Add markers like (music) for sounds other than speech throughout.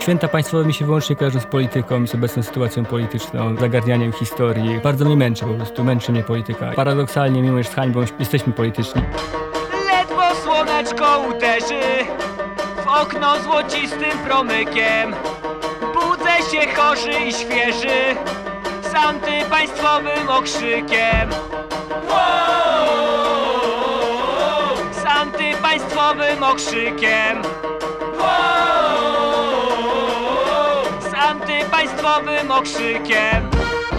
Święta państwowe mi się wyłącznie kojarzą z polityką, z obecną sytuacją polityczną, zagarnianiem historii. Bardzo mnie męczy po prostu, męczy mnie polityka. Paradoksalnie, mimo że z hańbą jesteśmy polityczni. Ledwo słoneczko uderzy w okno złocistym promykiem. Budzę się chorzy i świeży z antypaństwowym okrzykiem. Z antypaństwowym okrzykiem. Antypaństwowym okrzykiem.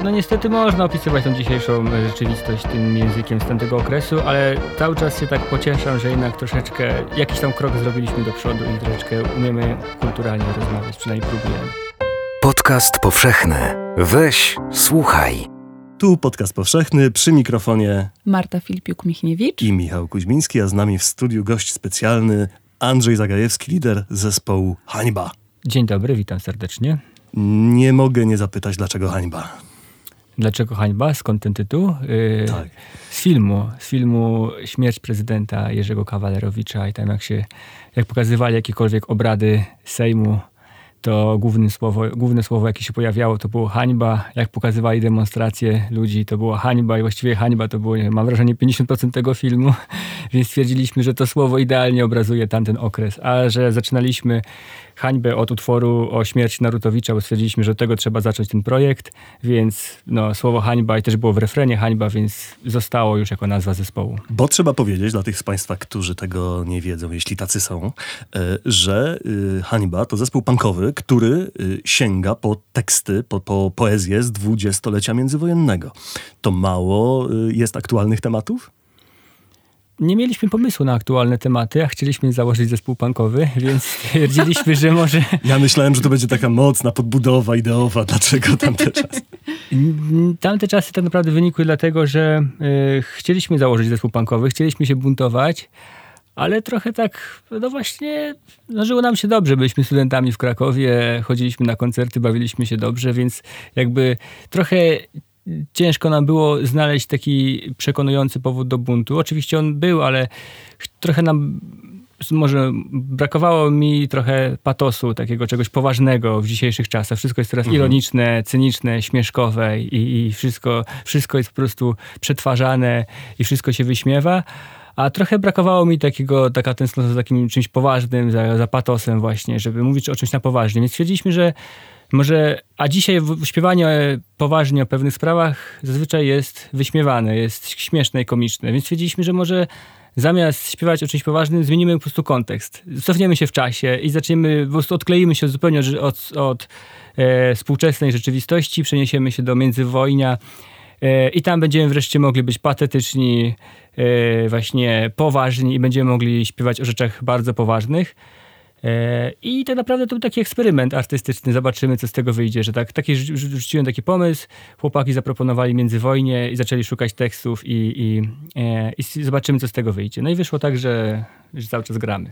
No niestety można opisywać tą dzisiejszą e, rzeczywistość tym językiem z tamtego okresu, ale cały czas się tak pocieszam, że jednak troszeczkę jakiś tam krok zrobiliśmy do przodu i troszeczkę umiemy kulturalnie rozmawiać, przynajmniej próbujemy. Podcast powszechny. Weź, słuchaj. Tu podcast powszechny przy mikrofonie Marta Filipiuk-Michniewicz. i Michał Kuźmiński, a z nami w studiu gość specjalny Andrzej Zagajewski, lider zespołu Hańba. Dzień dobry, witam serdecznie. Nie mogę nie zapytać, dlaczego hańba. Dlaczego hańba? Skąd ten tytuł? Yy, Tak. Z filmu, z filmu Śmierć prezydenta Jerzego Kawalerowicza i tam jak się, jak pokazywali jakiekolwiek obrady Sejmu, to główne słowo, główne słowo, jakie się pojawiało, to było hańba. Jak pokazywali demonstracje ludzi, to była hańba i właściwie hańba to było, wiem, mam wrażenie, 50% tego filmu, (laughs) więc stwierdziliśmy, że to słowo idealnie obrazuje tamten okres. A że zaczynaliśmy hańbę od utworu o śmierci Narutowicza, bo stwierdziliśmy, że tego trzeba zacząć ten projekt, więc no, słowo hańba i też było w refrenie hańba, więc zostało już jako nazwa zespołu. Bo trzeba powiedzieć dla tych z Państwa, którzy tego nie wiedzą, jeśli tacy są, e, że y, Hańba to zespół punkowy, który y, sięga po teksty, po, po poezję z dwudziestolecia międzywojennego. To mało y, jest aktualnych tematów? Nie mieliśmy pomysłu na aktualne tematy, a chcieliśmy założyć zespół punkowy, więc stwierdziliśmy, że może (laughs) Ja myślałem, że to będzie taka mocna podbudowa ideowa. Dlaczego tamte (laughs) czasy? Tamte czasy tak naprawdę wynikły dlatego, że y, chcieliśmy założyć zespół punkowy, chcieliśmy się buntować, ale trochę tak, no właśnie, no żyło nam się dobrze. Byliśmy studentami w Krakowie, chodziliśmy na koncerty, bawiliśmy się dobrze, więc jakby trochę ciężko nam było znaleźć taki przekonujący powód do buntu. Oczywiście on był, ale ch- trochę nam może brakowało mi trochę patosu, takiego czegoś poważnego w dzisiejszych czasach. Wszystko jest teraz ironiczne, cyniczne, śmieszkowe i, i wszystko, wszystko jest po prostu przetwarzane i wszystko się wyśmiewa. A trochę brakowało mi takiego, taka tęsknota za takim czymś poważnym, za, za patosem właśnie, żeby mówić o czymś na poważnie. Więc stwierdziliśmy, że może, a dzisiaj śpiewanie poważnie o pewnych sprawach zazwyczaj jest wyśmiewane, jest śmieszne i komiczne. Więc stwierdziliśmy, że może zamiast śpiewać o czymś poważnym, zmienimy po prostu kontekst. Cofniemy się w czasie i zaczniemy, po prostu odkleimy się zupełnie od, od, od e, współczesnej rzeczywistości, przeniesiemy się do międzywojnia i tam będziemy wreszcie mogli być patetyczni, e, właśnie poważni i będziemy mogli śpiewać o rzeczach bardzo poważnych. E, I tak naprawdę to był taki eksperyment artystyczny. Zobaczymy, co z tego wyjdzie. Że tak, taki, rzu- rzu- rzuciłem taki pomysł, chłopaki zaproponowali międzywojnie i zaczęli szukać tekstów i, i, e, i zobaczymy, co z tego wyjdzie. No i wyszło tak, że, że cały czas gramy.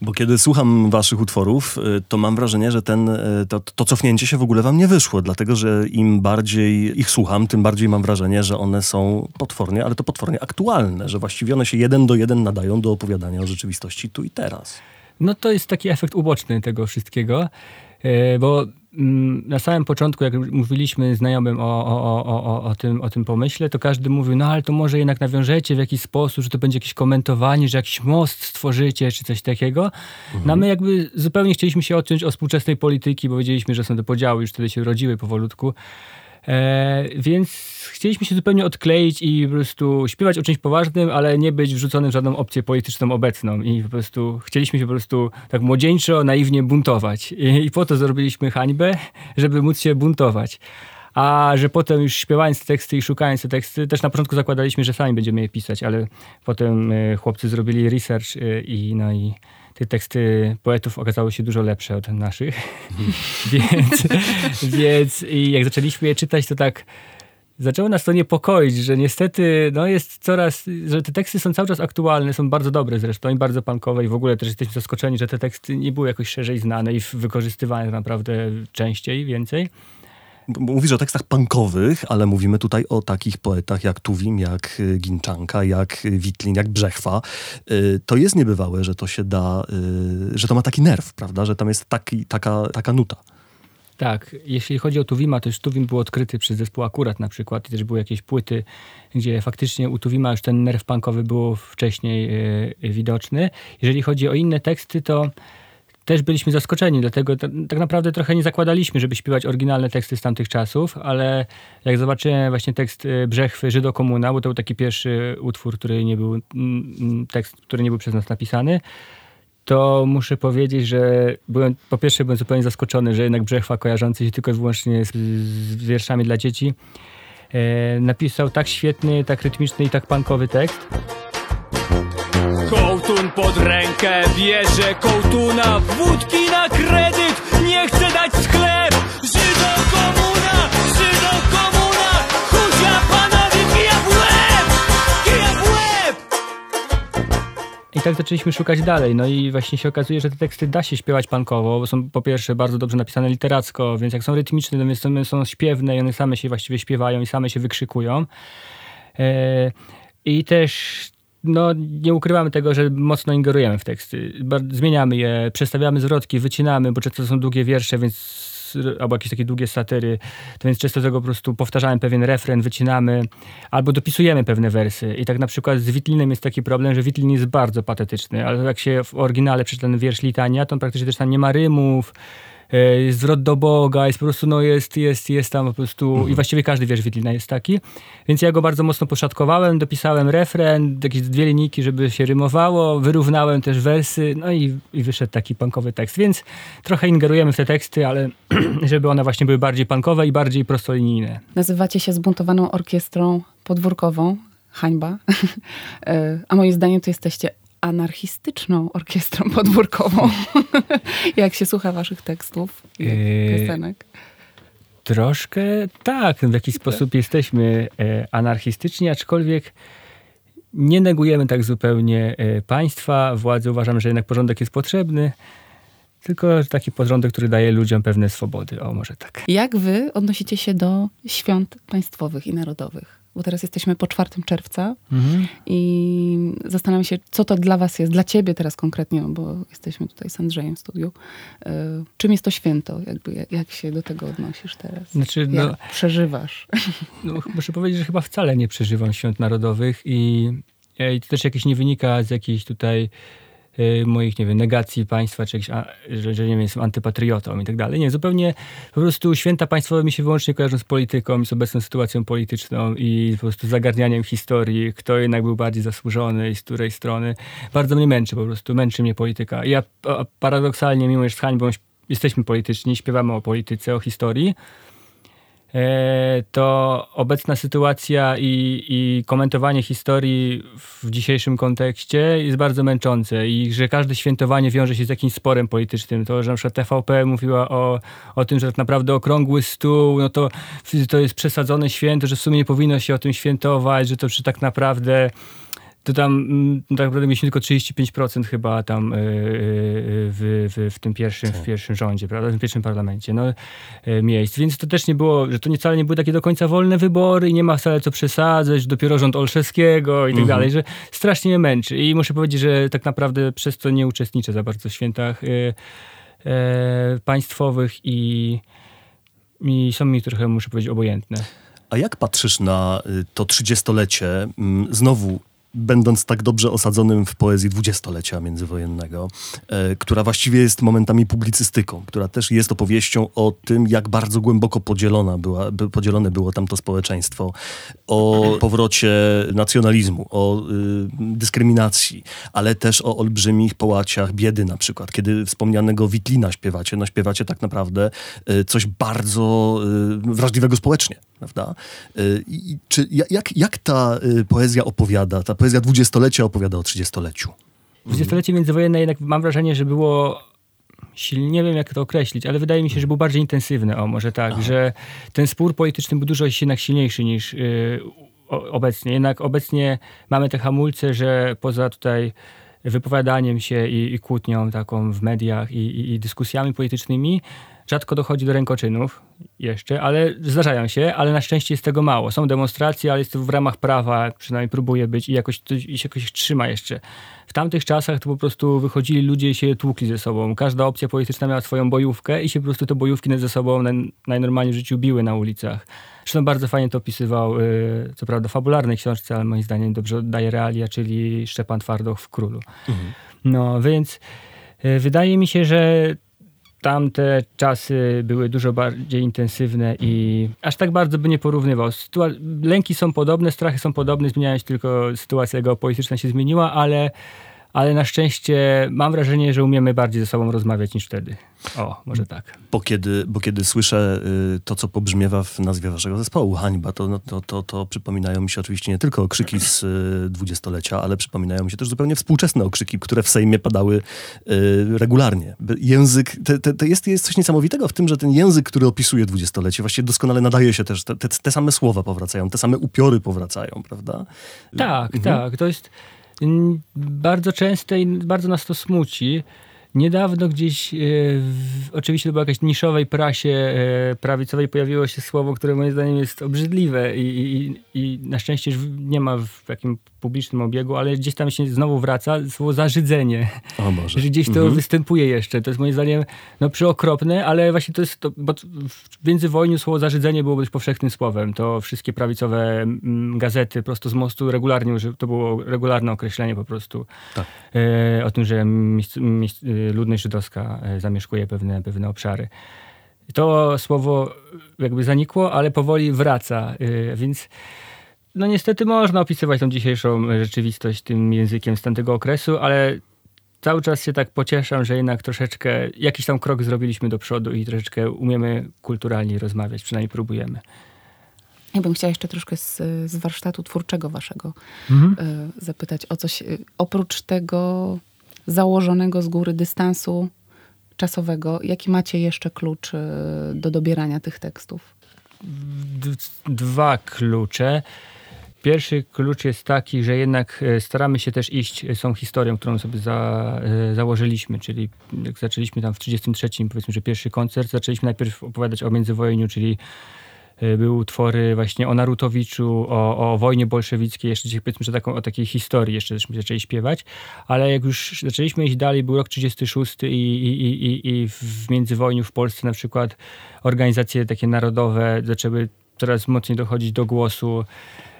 Bo kiedy słucham waszych utworów, y, to mam wrażenie, że ten, to, to cofnięcie się w ogóle wam nie wyszło, dlatego że im bardziej ich słucham, tym bardziej mam wrażenie, że one są potwornie, ale to potwornie aktualne, że właściwie one się jeden do jeden nadają do opowiadania o rzeczywistości tu i teraz. No to jest taki efekt uboczny tego wszystkiego, e, bo mm, na samym początku, jak mówiliśmy znajomym o, o, o, o, tym, o tym pomyśle, to każdy mówił, no ale to może jednak nawiążecie w jakiś sposób, że to będzie jakieś komentowanie, że jakiś most stworzycie, czy coś takiego. No a my jakby zupełnie chcieliśmy się odciąć od współczesnej polityki, bo wiedzieliśmy, że są te podziały, już wtedy się rodziły powolutku. E, więc chcieliśmy się zupełnie odkleić i po prostu śpiewać o czymś poważnym, ale nie być wrzuconym w żadną opcję polityczną obecną. I po prostu chcieliśmy się po prostu tak młodzieńczo, naiwnie buntować. I, i po to zrobiliśmy hańbę, żeby móc się buntować. A że potem już śpiewając teksty i szukając te teksty, też na początku zakładaliśmy, że sami będziemy je pisać, ale potem e, chłopcy zrobili research e, i no i te teksty poetów okazały się dużo lepsze od naszych. (laughs) więc, więc i jak zaczęliśmy je czytać, to tak zaczęło nas to niepokoić, że niestety no jest coraz, że te teksty są cały czas aktualne, są bardzo dobre zresztą i bardzo punkowe i w ogóle też jesteśmy zaskoczeni, że te teksty nie były jakoś szerzej znane i wykorzystywane naprawdę częściej, więcej. Mówisz o tekstach punkowych, ale mówimy tutaj o takich poetach jak Tuwim, jak y, Ginczanka, jak y, Witlin, jak Brzechwa. Y, To jest niebywałe, że to się da, że to ma taki nerw, prawda? Że tam jest taki, taka, taka nuta. Tak, jeśli chodzi o Tuwima, to już Tuwim był odkryty przez zespół Akurat na przykład i też były jakieś płyty, gdzie faktycznie u Tuwima już ten nerw punkowy był wcześniej e, widoczny. Jeżeli chodzi o inne teksty, to też byliśmy zaskoczeni, dlatego ta, tak naprawdę trochę nie zakładaliśmy, żeby śpiewać oryginalne teksty z tamtych czasów, ale jak zobaczyłem właśnie tekst e, Brzechwy Żydokomuna, bo to był taki pierwszy utwór, który nie był, mm, mm, tekst, który nie był przez nas napisany, to muszę powiedzieć, że byłem, po pierwsze byłem zupełnie zaskoczony, że jednak Brzechwa kojarzący się tylko i wyłącznie z, z wierszami dla dzieci e, napisał tak świetny, tak rytmiczny i tak punkowy tekst. Kołtun pod rękę bierze kołtuna Wódki na kredyt nie chce dać sklep Żydo komuna, Żydo komuna Chudzia panowie kija w łeb Kija w łeb I tak zaczęliśmy szukać dalej. No i właśnie się okazuje, że te teksty da się śpiewać punkowo, bo są po pierwsze bardzo dobrze napisane literacko, więc jak są rytmiczne, to więc są, są śpiewne i one same się właściwie śpiewają i same się wykrzykują. E, I też no, nie ukrywamy tego, że mocno ingerujemy w teksty. Zmieniamy je, przestawiamy zwrotki, wycinamy, bo często to są długie wiersze, więc albo jakieś takie długie satyry, to więc często tego po prostu powtarzałem pewien refren, wycinamy, albo dopisujemy pewne wersy. I tak na przykład z Witlinem jest taki problem, że Witlin jest bardzo patetyczny, ale jak się w oryginale przeczyta ten wiersz litania, to on praktycznie też tam nie ma rymów, zwrot do Boga, jest po prostu, no jest, jest, jest tam po prostu i właściwie każdy wiersz Witlina jest taki. Więc ja go bardzo mocno poszatkowałem, dopisałem refren, jakieś dwie linijki, żeby się rymowało, wyrównałem też wersy, no i, i wyszedł taki punkowy tekst. Więc trochę ingerujemy w te teksty, ale (clears throat) żeby one właśnie były bardziej punkowe i bardziej prostolinijne. Nazywacie się zbuntowaną orkiestrą podwórkową. Hańba. (laughs) E, A moim zdaniem to jesteście anarchistyczną orkiestrą podwórkową. (laughs) Jak się słucha waszych tekstów, i Yy, piosenek. Troszkę tak, w jakiś sposób jesteśmy e, anarchistyczni, aczkolwiek nie negujemy tak zupełnie e, państwa, władzy. Uważamy, że jednak porządek jest potrzebny, tylko taki porządek, który daje ludziom pewne swobody. O, może tak. Jak wy odnosicie się do świąt państwowych i narodowych? Bo teraz jesteśmy po 4 czerwca i zastanawiam się, co to dla was jest, dla ciebie teraz konkretnie, no bo jesteśmy tutaj z Andrzejem w studiu. E, Czym jest to święto? Jakby, jak, jak się do tego odnosisz teraz? Znaczy, Jak no, przeżywasz? no, muszę powiedzieć, że chyba wcale nie przeżywam świąt narodowych i, e, i to też jakieś nie wynika z jakichś tutaj moich, nie wiem, negacji państwa, czy jakichś, że, że nie wiem, jestem antypatriotą i tak dalej. Nie, zupełnie po prostu święta państwowe mi się wyłącznie kojarzą z polityką z obecną sytuacją polityczną i po prostu zagarnianiem historii, kto jednak był bardziej zasłużony i z której strony. Bardzo mnie męczy po prostu, męczy mnie polityka. I ja paradoksalnie, mimo że z hańbą jesteśmy polityczni, śpiewamy o polityce, o historii, to obecna sytuacja i, i komentowanie historii w dzisiejszym kontekście jest bardzo męczące i że każde świętowanie wiąże się z jakimś sporem politycznym. To, że na przykład TVP mówiła o, o tym, że tak naprawdę okrągły stół, no to, to jest przesadzone święto, że w sumie nie powinno się o tym świętować, że to że tak naprawdę to tam mm, tak naprawdę mieliśmy tylko 35% chyba tam yy, yy, w, w, w tym pierwszym, w pierwszym rządzie, prawda, w tym pierwszym parlamencie no, miejsc. Więc to też nie było, że to nie wcale nie były takie do końca wolne wybory i nie ma wcale co przesadzać, dopiero rząd Olszewskiego i tak dalej, że strasznie mnie męczy. I muszę powiedzieć, że tak naprawdę przez to nie uczestniczę za bardzo w świętach yy, państwowych i, i są mi trochę, muszę powiedzieć, obojętne. A jak patrzysz na y, to trzydziestolecie, mm, znowu będąc tak dobrze osadzonym w poezji dwudziestolecia międzywojennego, e, która właściwie jest momentami publicystyką, która też jest opowieścią o tym, jak bardzo głęboko podzielona była, by, podzielone było tamto społeczeństwo, o powrocie nacjonalizmu, o y, dyskryminacji, ale też o olbrzymich połaciach biedy na przykład. Kiedy wspomnianego Witlina śpiewacie, no śpiewacie tak naprawdę y, coś bardzo y, wrażliwego społecznie, prawda? Y, i czy, ja- jak, jak ta y, poezja opowiada, ta poezja dwudziestolecia opowiada o trzydziestoleciu? Dwudziestolecie międzywojenne jednak mam wrażenie, że było silnie, nie wiem jak to określić, ale wydaje mi się, że był bardziej intensywny, o może tak, że ten spór polityczny był dużo jednak silniejszy niż yy, obecnie. Jednak obecnie mamy te hamulce, że poza tutaj wypowiadaniem się i, i kłótnią taką w mediach i, i, i dyskusjami politycznymi. Rzadko dochodzi do rękoczynów jeszcze, ale zdarzają się, ale na szczęście jest tego mało. Są demonstracje, ale jest to w ramach prawa, przynajmniej próbuje być i jakoś, się jakoś trzyma jeszcze. W tamtych czasach to po prostu wychodzili ludzie i się tłukli ze sobą. Każda opcja polityczna miała swoją bojówkę i się po prostu te bojówki ze sobą najnormalniej w życiu biły na ulicach. Zresztą bardzo fajnie to opisywał, y, co prawda fabularnej książce, ale moim zdaniem dobrze oddaje realia, czyli Szczepan Twardoch w Królu. Mhm. No więc y, wydaje mi się, że tamte czasy były dużo bardziej intensywne i aż tak bardzo by nie porównywał. Sytua- lęki są podobne, strachy są podobne, zmieniają się tylko sytuacja geopolityczna się zmieniła, ale ale na szczęście mam wrażenie, że umiemy bardziej ze sobą rozmawiać niż wtedy. O, może tak. Bo kiedy, bo kiedy słyszę y, to, co pobrzmiewa w nazwie waszego zespołu, hańba, to, no, to, to, to przypominają mi się oczywiście nie tylko okrzyki z y, dwudziestolecia, ale przypominają mi się też zupełnie współczesne okrzyki, które w Sejmie padały y, regularnie. Język, te, te, te jest, jest coś niesamowitego w tym, że ten język, który opisuje dwudziestolecie, właściwie doskonale nadaje się też, te, te, te same słowa powracają, te same upiory powracają, prawda? Tak, mhm. tak. To jest bardzo częste i bardzo nas to smuci. Niedawno gdzieś, e, w, oczywiście to była jakaś niszowej prasie e, prawicowej, pojawiło się słowo, które moim zdaniem jest obrzydliwe i, i, i na szczęście nie ma w jakim publicznym obiegu, ale gdzieś tam się znowu wraca słowo zarzydzenie. O Boże. Że gdzieś to mhm. występuje jeszcze. To jest moim zdaniem no, przyokropne, ale właśnie to jest, to, bo w międzywojniu słowo zarzydzenie było dość powszechnym słowem. To wszystkie prawicowe m, gazety prosto z mostu regularnie, to było regularne określenie po prostu tak. e, o tym, że miejsc, miejsc, ludność żydowska e, zamieszkuje pewne, pewne obszary. To słowo jakby zanikło, ale powoli wraca, e, więc no niestety można opisywać tą dzisiejszą rzeczywistość tym językiem z tamtego okresu, ale cały czas się tak pocieszam, że jednak troszeczkę jakiś tam krok zrobiliśmy do przodu i troszeczkę umiemy kulturalnie rozmawiać, przynajmniej próbujemy. Ja bym chciała jeszcze troszkę z, z warsztatu twórczego waszego mhm. y, zapytać o coś. Y, oprócz tego założonego z góry dystansu czasowego, jaki macie jeszcze klucz do dobierania tych tekstów? Dwa klucze. Pierwszy klucz jest taki, że jednak e, staramy się też iść z tą historią, którą sobie za, e, założyliśmy, czyli jak zaczęliśmy tam w 33, powiedzmy, że pierwszy koncert, zaczęliśmy najpierw opowiadać o międzywojniu, czyli e, były utwory właśnie o Narutowiczu, o, o wojnie bolszewickiej, jeszcze powiedzmy, że taką, o takiej historii jeszcze zaczęli śpiewać, ale jak już zaczęliśmy iść dalej, był rok 36 i, i, i, i w międzywojniu w Polsce na przykład organizacje takie narodowe zaczęły coraz mocniej dochodzić do głosu, E,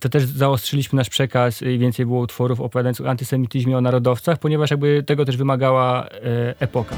to też zaostrzyliśmy nasz przekaz i więcej było utworów opowiadających o antysemityzmie, o narodowcach, ponieważ jakby tego też wymagała e, epoka.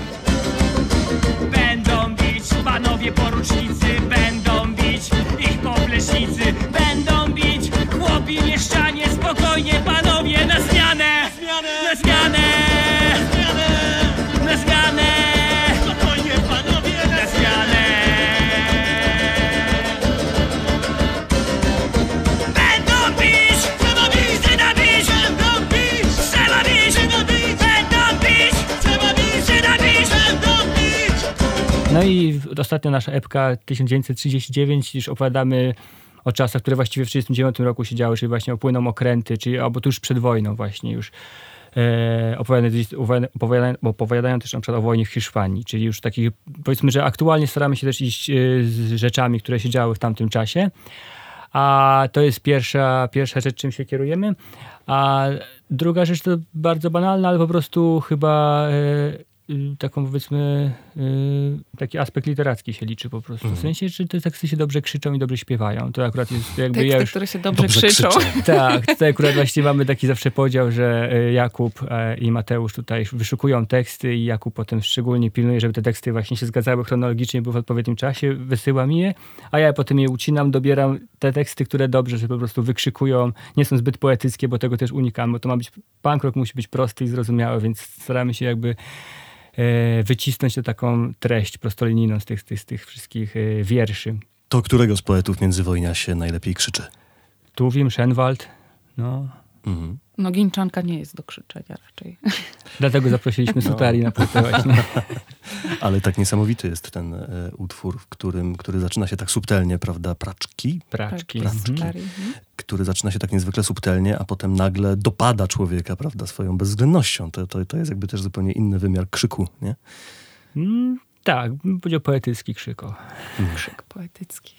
Ostatnio nasza epka 1939, już opowiadamy o czasach, które właściwie w 1939 roku się działy, czyli właśnie opłyną okręty, czyli albo tuż przed wojną właśnie już. E, opowiadają, opowiadają, opowiadają też na przykład o wojnie w Hiszpanii, czyli już takich, powiedzmy, że aktualnie staramy się też iść e, z rzeczami, które się działy w tamtym czasie. A to jest pierwsza, pierwsza rzecz, czym się kierujemy. A druga rzecz to bardzo banalna, ale po prostu chyba e, taką powiedzmy y, taki aspekt literacki się liczy po prostu. W mhm. sensie, czy te teksty się dobrze krzyczą i dobrze śpiewają. To akurat jest (laughs) jakby Teksty, ja już... które się dobrze, dobrze krzyczą. krzyczą. (laughs) Tak, to akurat właśnie mamy taki zawsze podział, że y, Jakub e, i Mateusz tutaj wyszukują teksty i Jakub potem szczególnie pilnuje, żeby te teksty właśnie się zgadzały chronologicznie, były w odpowiednim czasie, wysyła mi je, a ja potem je ucinam, dobieram te teksty, które dobrze, że po prostu wykrzykują, nie są zbyt poetyckie, bo tego też unikam, bo to ma być, punk rock musi być prosty i zrozumiały, więc staramy się jakby wycisnąć tę taką treść prostolinijną z tych, z tych wszystkich e, wierszy. To którego z poetów międzywojnia się najlepiej krzyczy? Tuwim, Schenwald, no. Mhm. No Ginczanka nie jest do krzyczenia raczej. (laughs) Dlatego zaprosiliśmy Sutari no. na płytę właśnie. (laughs) Ale tak niesamowity jest ten e, utwór, w którym, który zaczyna się tak subtelnie, prawda? Praczki, Praczki. Praczki. Mhm. Mhm. który zaczyna się tak niezwykle subtelnie, a potem nagle dopada człowieka, prawda, swoją bezwzględnością. To, to, to jest jakby też zupełnie inny wymiar krzyku, nie? Mm, tak, powiedział poetycki krzyko. Krzyk poetycki.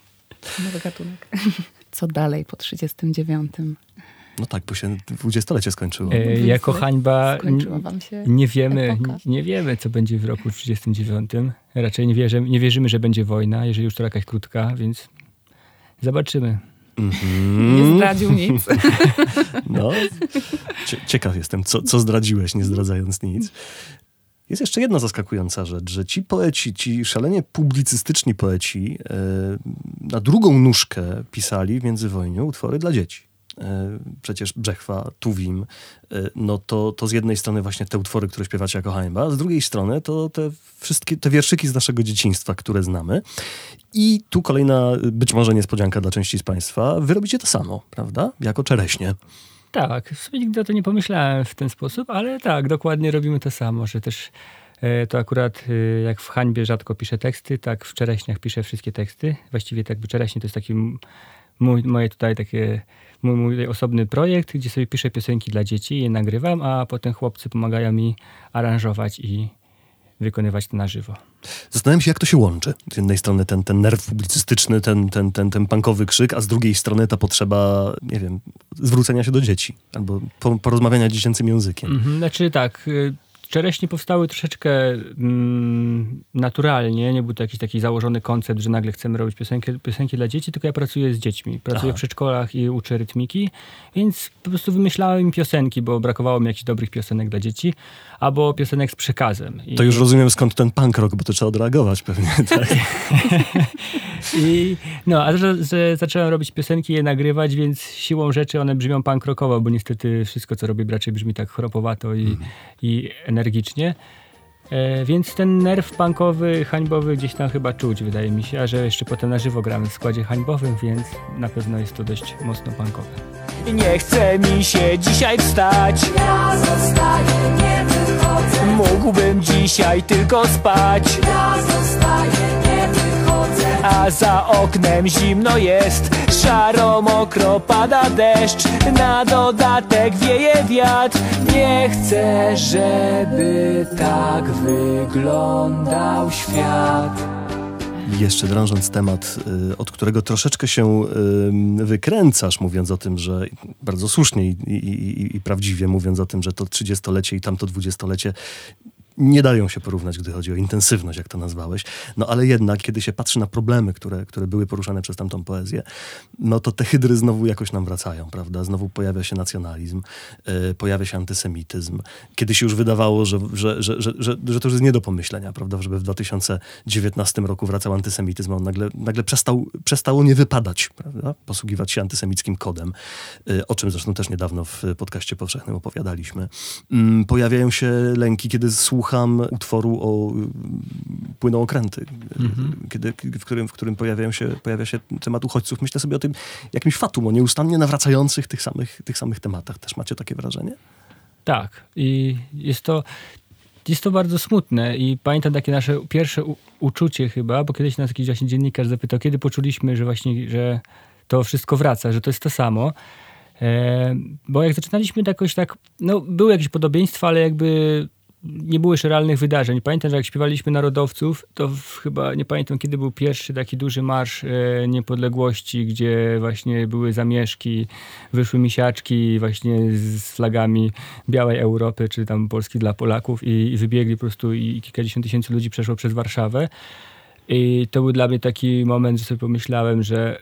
Nowy gatunek. (laughs) Co dalej po 39? No tak, bo się dwudziestolecie skończyło. E, jako hańba Skończyła wam się nie wiemy, epoka? nie wiemy, co będzie w roku 39. Raczej nie wierzymy, nie wierzymy, że będzie wojna, jeżeli już to jakaś krótka, więc zobaczymy. Mhm. Nie zdradził nic. (laughs) No, cie, ciekaw jestem, co, co zdradziłeś, nie zdradzając nic. Jest jeszcze jedna zaskakująca rzecz, że ci poeci, ci szalenie publicystyczni poeci e, na drugą nóżkę pisali w międzywojniu utwory dla dzieci. E, przecież Brzechwa, Tuwim, e, no to, to z jednej strony właśnie te utwory, które śpiewacie jako hańba, a z drugiej strony to te wszystkie te wierszyki z naszego dzieciństwa, które znamy. I tu kolejna, być może niespodzianka dla części z Państwa, wy robicie to samo, prawda? Jako czereśnie. Tak, nigdy o to nie pomyślałem w ten sposób, ale tak, dokładnie robimy to samo, że też e, to akurat jak w hańbie rzadko piszę teksty, tak w czereśniach piszę wszystkie teksty. Właściwie tak by czereśnie to jest taki mój, moje tutaj takie, mój, mój osobny projekt, gdzie sobie piszę piosenki dla dzieci, je nagrywam, a potem chłopcy pomagają mi aranżować i wykonywać to na żywo. Zastanawiam się, jak to się łączy. Z jednej strony ten, ten nerw publicystyczny, ten, ten, ten, ten punkowy krzyk, a z drugiej strony ta potrzeba, nie wiem, zwrócenia się do dzieci albo po, porozmawiania dziecięcym językiem. Mhm, znaczy tak, y, czereśnie powstały troszeczkę mm, naturalnie, nie był to jakiś taki założony koncept, że nagle chcemy robić piosenki, piosenki dla dzieci, tylko ja pracuję z dziećmi. Pracuję Aha. w przedszkolach i uczę rytmiki, więc po prostu wymyślałem im piosenki, bo brakowało mi jakichś dobrych piosenek dla dzieci, albo piosenek z przekazem. I, To już rozumiem skąd ten punk rock, bo to trzeba odreagować pewnie. (laughs) Tak? I, no, a że, że zacząłem robić piosenki, je nagrywać, więc siłą rzeczy one brzmią punk rockowo, bo niestety wszystko, co robię, raczej brzmi tak chropowato i, i energicznie. E, więc ten nerw punkowy, hańbowy gdzieś tam chyba czuć, wydaje mi się, a że jeszcze potem na żywo gramy w składzie hańbowym, więc na pewno jest to dość mocno punkowe. Nie chce mi się dzisiaj wstać Ja zostaję, nie wychodzę. Mógłbym dzisiaj tylko spać Ja zostaję, nie wychodzę. A za oknem zimno jest Szaro, mokro pada deszcz Na dodatek wieje wiatr. Nie chcę, żeby tak wyglądał świat. Jeszcze drążąc temat, y, od którego troszeczkę się y, wykręcasz, mówiąc o tym, że bardzo słusznie i, i, i, prawdziwie mówiąc o tym, że to 30-lecie i tamto 20-lecie nie dają się porównać, gdy chodzi o intensywność, jak to nazwałeś. No ale jednak, kiedy się patrzy na problemy, które, które były poruszane przez tamtą poezję, no to te hydry znowu jakoś nam wracają, prawda? Znowu pojawia się nacjonalizm, y, pojawia się antysemityzm. Kiedyś się już wydawało, że, że, że, że, że, że to już jest nie do pomyślenia, prawda? Żeby w 2019 roku wracał antysemityzm, on nagle, nagle przestał, przestało nie wypadać, prawda? Posługiwać się antysemickim kodem, y, o czym zresztą też niedawno w podcaście powszechnym opowiadaliśmy. Mm, Pojawiają się lęki, kiedy słucham utworu o y, płyną okręty, y, kiedy, w, którym, w którym pojawiają się, pojawia się temat uchodźców. Myślę sobie o tym jakimś fatum, o nieustannie nawracających tych samych, tych samych tematach. Też macie takie wrażenie? Tak. I jest to, jest to bardzo smutne. I pamiętam takie nasze pierwsze u- uczucie chyba, bo kiedyś nas jakiś właśnie dziennikarz zapytał, kiedy poczuliśmy, że właśnie, że to wszystko wraca, że to jest to samo. E, bo jak zaczynaliśmy to jakoś tak, no były jakieś podobieństwa, ale jakby nie było jeszcze realnych wydarzeń. Pamiętam, że jak śpiewaliśmy Narodowców, to w, chyba, nie pamiętam kiedy był pierwszy taki duży marsz e, niepodległości, gdzie właśnie były zamieszki, wyszły misiaczki właśnie z flagami białej Europy, czy tam Polski dla Polaków i, i wybiegli po prostu i kilkadziesiąt tysięcy ludzi przeszło przez Warszawę. I to był dla mnie taki moment, że sobie pomyślałem, że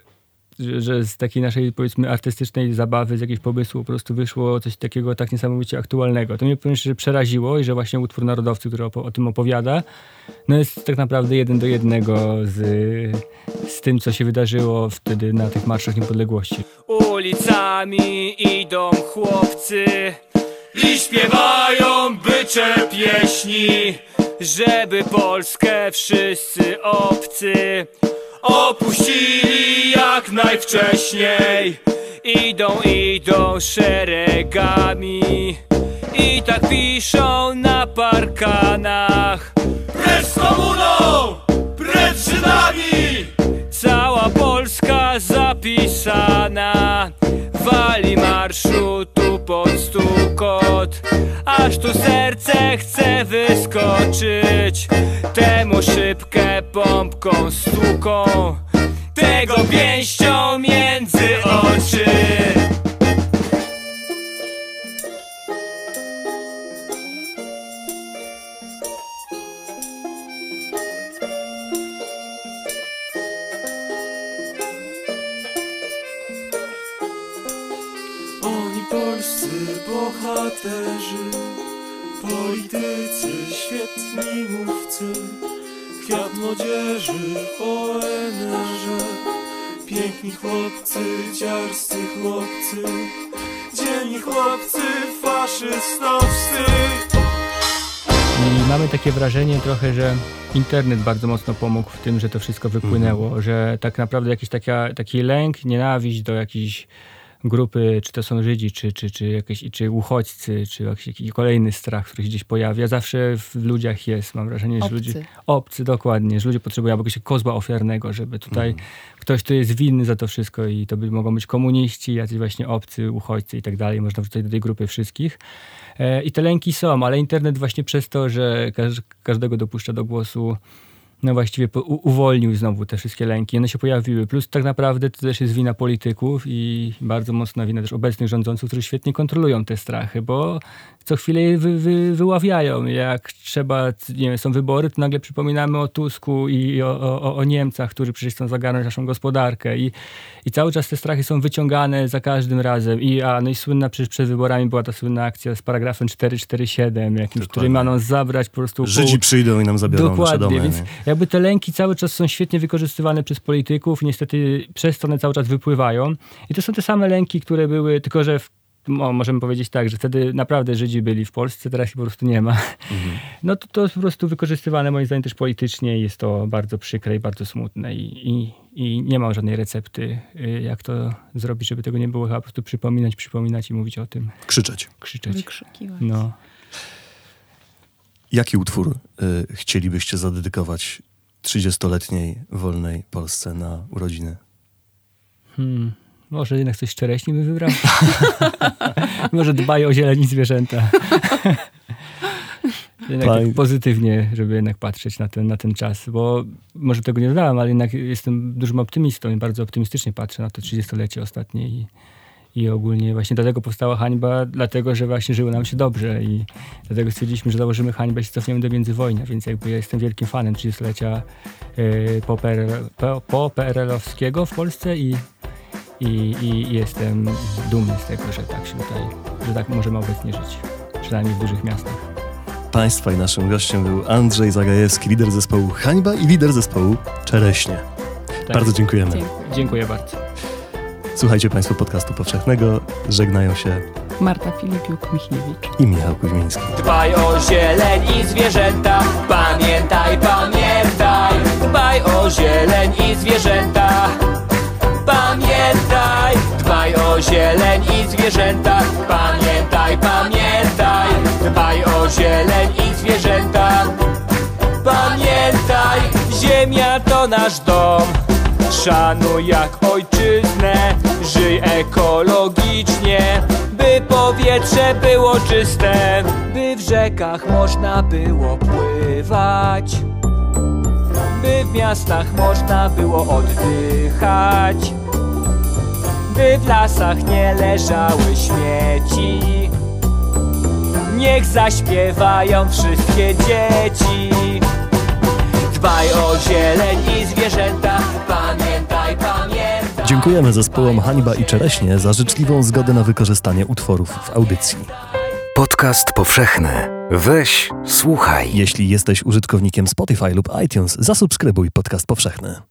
że, że z takiej naszej, powiedzmy, artystycznej zabawy, z jakiegoś pomysłu po prostu wyszło coś takiego tak niesamowicie aktualnego. To mnie powiem szczerze przeraziło i że właśnie utwór narodowcy, który opo- o tym opowiada, no jest tak naprawdę jeden do jednego z, z tym, co się wydarzyło wtedy na tych marszach niepodległości. Ulicami idą chłopcy i śpiewają bycze pieśni, żeby Polskę wszyscy obcy opuścili jak najwcześniej. Idą, idą szeregami i tak piszą na parkanach. Precz z komuną! Precz z Żydami! Cała Polska zapisana Wali marszu tu pod stukot Aż tu serce chce wyskoczyć Temu szybkę pompką stuką Tego pięścią między oczy. Oni polscy bohaterzy, politycy, świetni mówcy, kwiat młodzieży w ONR-ze. Piękni chłopcy, dziarscy chłopcy, dzielni chłopcy faszystowscy. I mamy takie wrażenie trochę, że internet bardzo mocno pomógł w tym, że to wszystko wypłynęło, że tak naprawdę jakiś taka, taki lęk, nienawiść do jakiejś grupy, czy to są Żydzi, czy, czy, czy, jakieś, czy uchodźcy, czy jakiś, jakiś kolejny strach, który się gdzieś pojawia, zawsze w ludziach jest. Mam wrażenie, że Obcy. ludzie... Obcy, dokładnie. Że ludzie potrzebują jakiegoś kozła ofiarnego, żeby tutaj ktoś, kto jest winny za to wszystko i to by mogą być komuniści, jacyś właśnie obcy, uchodźcy i tak dalej. Można wrzucać do tej grupy wszystkich. E, I te lęki są, ale internet właśnie przez to, że każ, każdego dopuszcza do głosu, no właściwie uwolnił znowu te wszystkie lęki. One się pojawiły. Plus tak naprawdę to też jest wina polityków i bardzo mocna wina też obecnych rządzących, którzy świetnie kontrolują te strachy, bo co chwilę je wy, wy, wyławiają. Jak trzeba, nie wiem, są wybory, to nagle przypominamy o Tusku i o, o, o Niemcach, którzy przecież chcą zagarnąć naszą gospodarkę. I, I cały czas te strachy są wyciągane za każdym razem. I, a, no i słynna przecież przed wyborami była ta słynna akcja z paragrafem 447, jakimś, który ma nam zabrać po prostu... pół- Żydzi przyjdą i nam zabiorą nasze Dokładnie, domy. więc? Jakby te lęki cały czas są świetnie wykorzystywane przez polityków i niestety przez to one cały czas wypływają. I to są te same lęki, które były, tylko że w, o, możemy powiedzieć tak, że wtedy naprawdę Żydzi byli w Polsce, teraz ich po prostu nie ma. (laughs) No to, to jest po prostu wykorzystywane moim zdaniem też politycznie i jest to bardzo przykre i bardzo smutne i, i, i nie mam żadnej recepty, y, jak to zrobić, żeby tego nie było. Chyba po prostu przypominać, przypominać i mówić o tym, Krzyczeć. krzyczeć. Wykrzykiwać. No. Jaki utwór y, chcielibyście zadedykować 30-letniej wolnej Polsce na urodziny? Hmm. Może jednak coś czereśni bym wybrał? (laughs) Może dbaj o zieleń i zwierzęta. (laughs) jednak tak pozytywnie, żeby jednak patrzeć na ten, na ten czas, bo może tego nie dodałem, ale jednak jestem dużym optymistą i bardzo optymistycznie patrzę na to 30-lecie ostatnie i, i ogólnie właśnie dlatego powstała hańba, dlatego, że właśnie żyło nam się dobrze i dlatego stwierdziliśmy, że założymy hańbę i się cofniemy do międzywojnia, więc jakby ja jestem wielkim fanem 30-lecia yy, po, PRL, po, w Polsce i i, i jestem dumny z tego, że tak się tutaj, że tak możemy obecnie żyć. Przynajmniej w dużych miastach. Państwa i naszym gościem był Andrzej Zagajewski, lider zespołu Hańba i lider zespołu Czereśnie. Tak. Bardzo dziękujemy. Dziękuję. Dziękuję bardzo. Słuchajcie Państwo podcastu powszechnego. Żegnają się Marta Filipiuk-Michniewicz. i Michał Kuźmiński. Dbaj o zieleń i zwierzęta, pamiętaj, pamiętaj. Dbaj o zieleń i zwierzęta, pamiętaj. Dbaj o zieleń i zwierzęta, pamiętaj, pamiętaj. Dbaj o zieleń i zwierzęta, pamiętaj. Ziemia to nasz dom. Szanuj jak ojczyznę, żyj ekologicznie, by powietrze było czyste, by w rzekach można było pływać, by w miastach można było oddychać, by w lasach nie leżały śmieci. Niech zaśpiewają wszystkie dzieci. Dbaj o zieleń i zwierzęta, pamiętaj. Dziękujemy zespołom Hańba i Czereśnie za życzliwą zgodę na wykorzystanie utworów w audycji. Podcast powszechny. Weź, słuchaj. Jeśli jesteś użytkownikiem Spotify lub iTunes, zasubskrybuj podcast powszechny.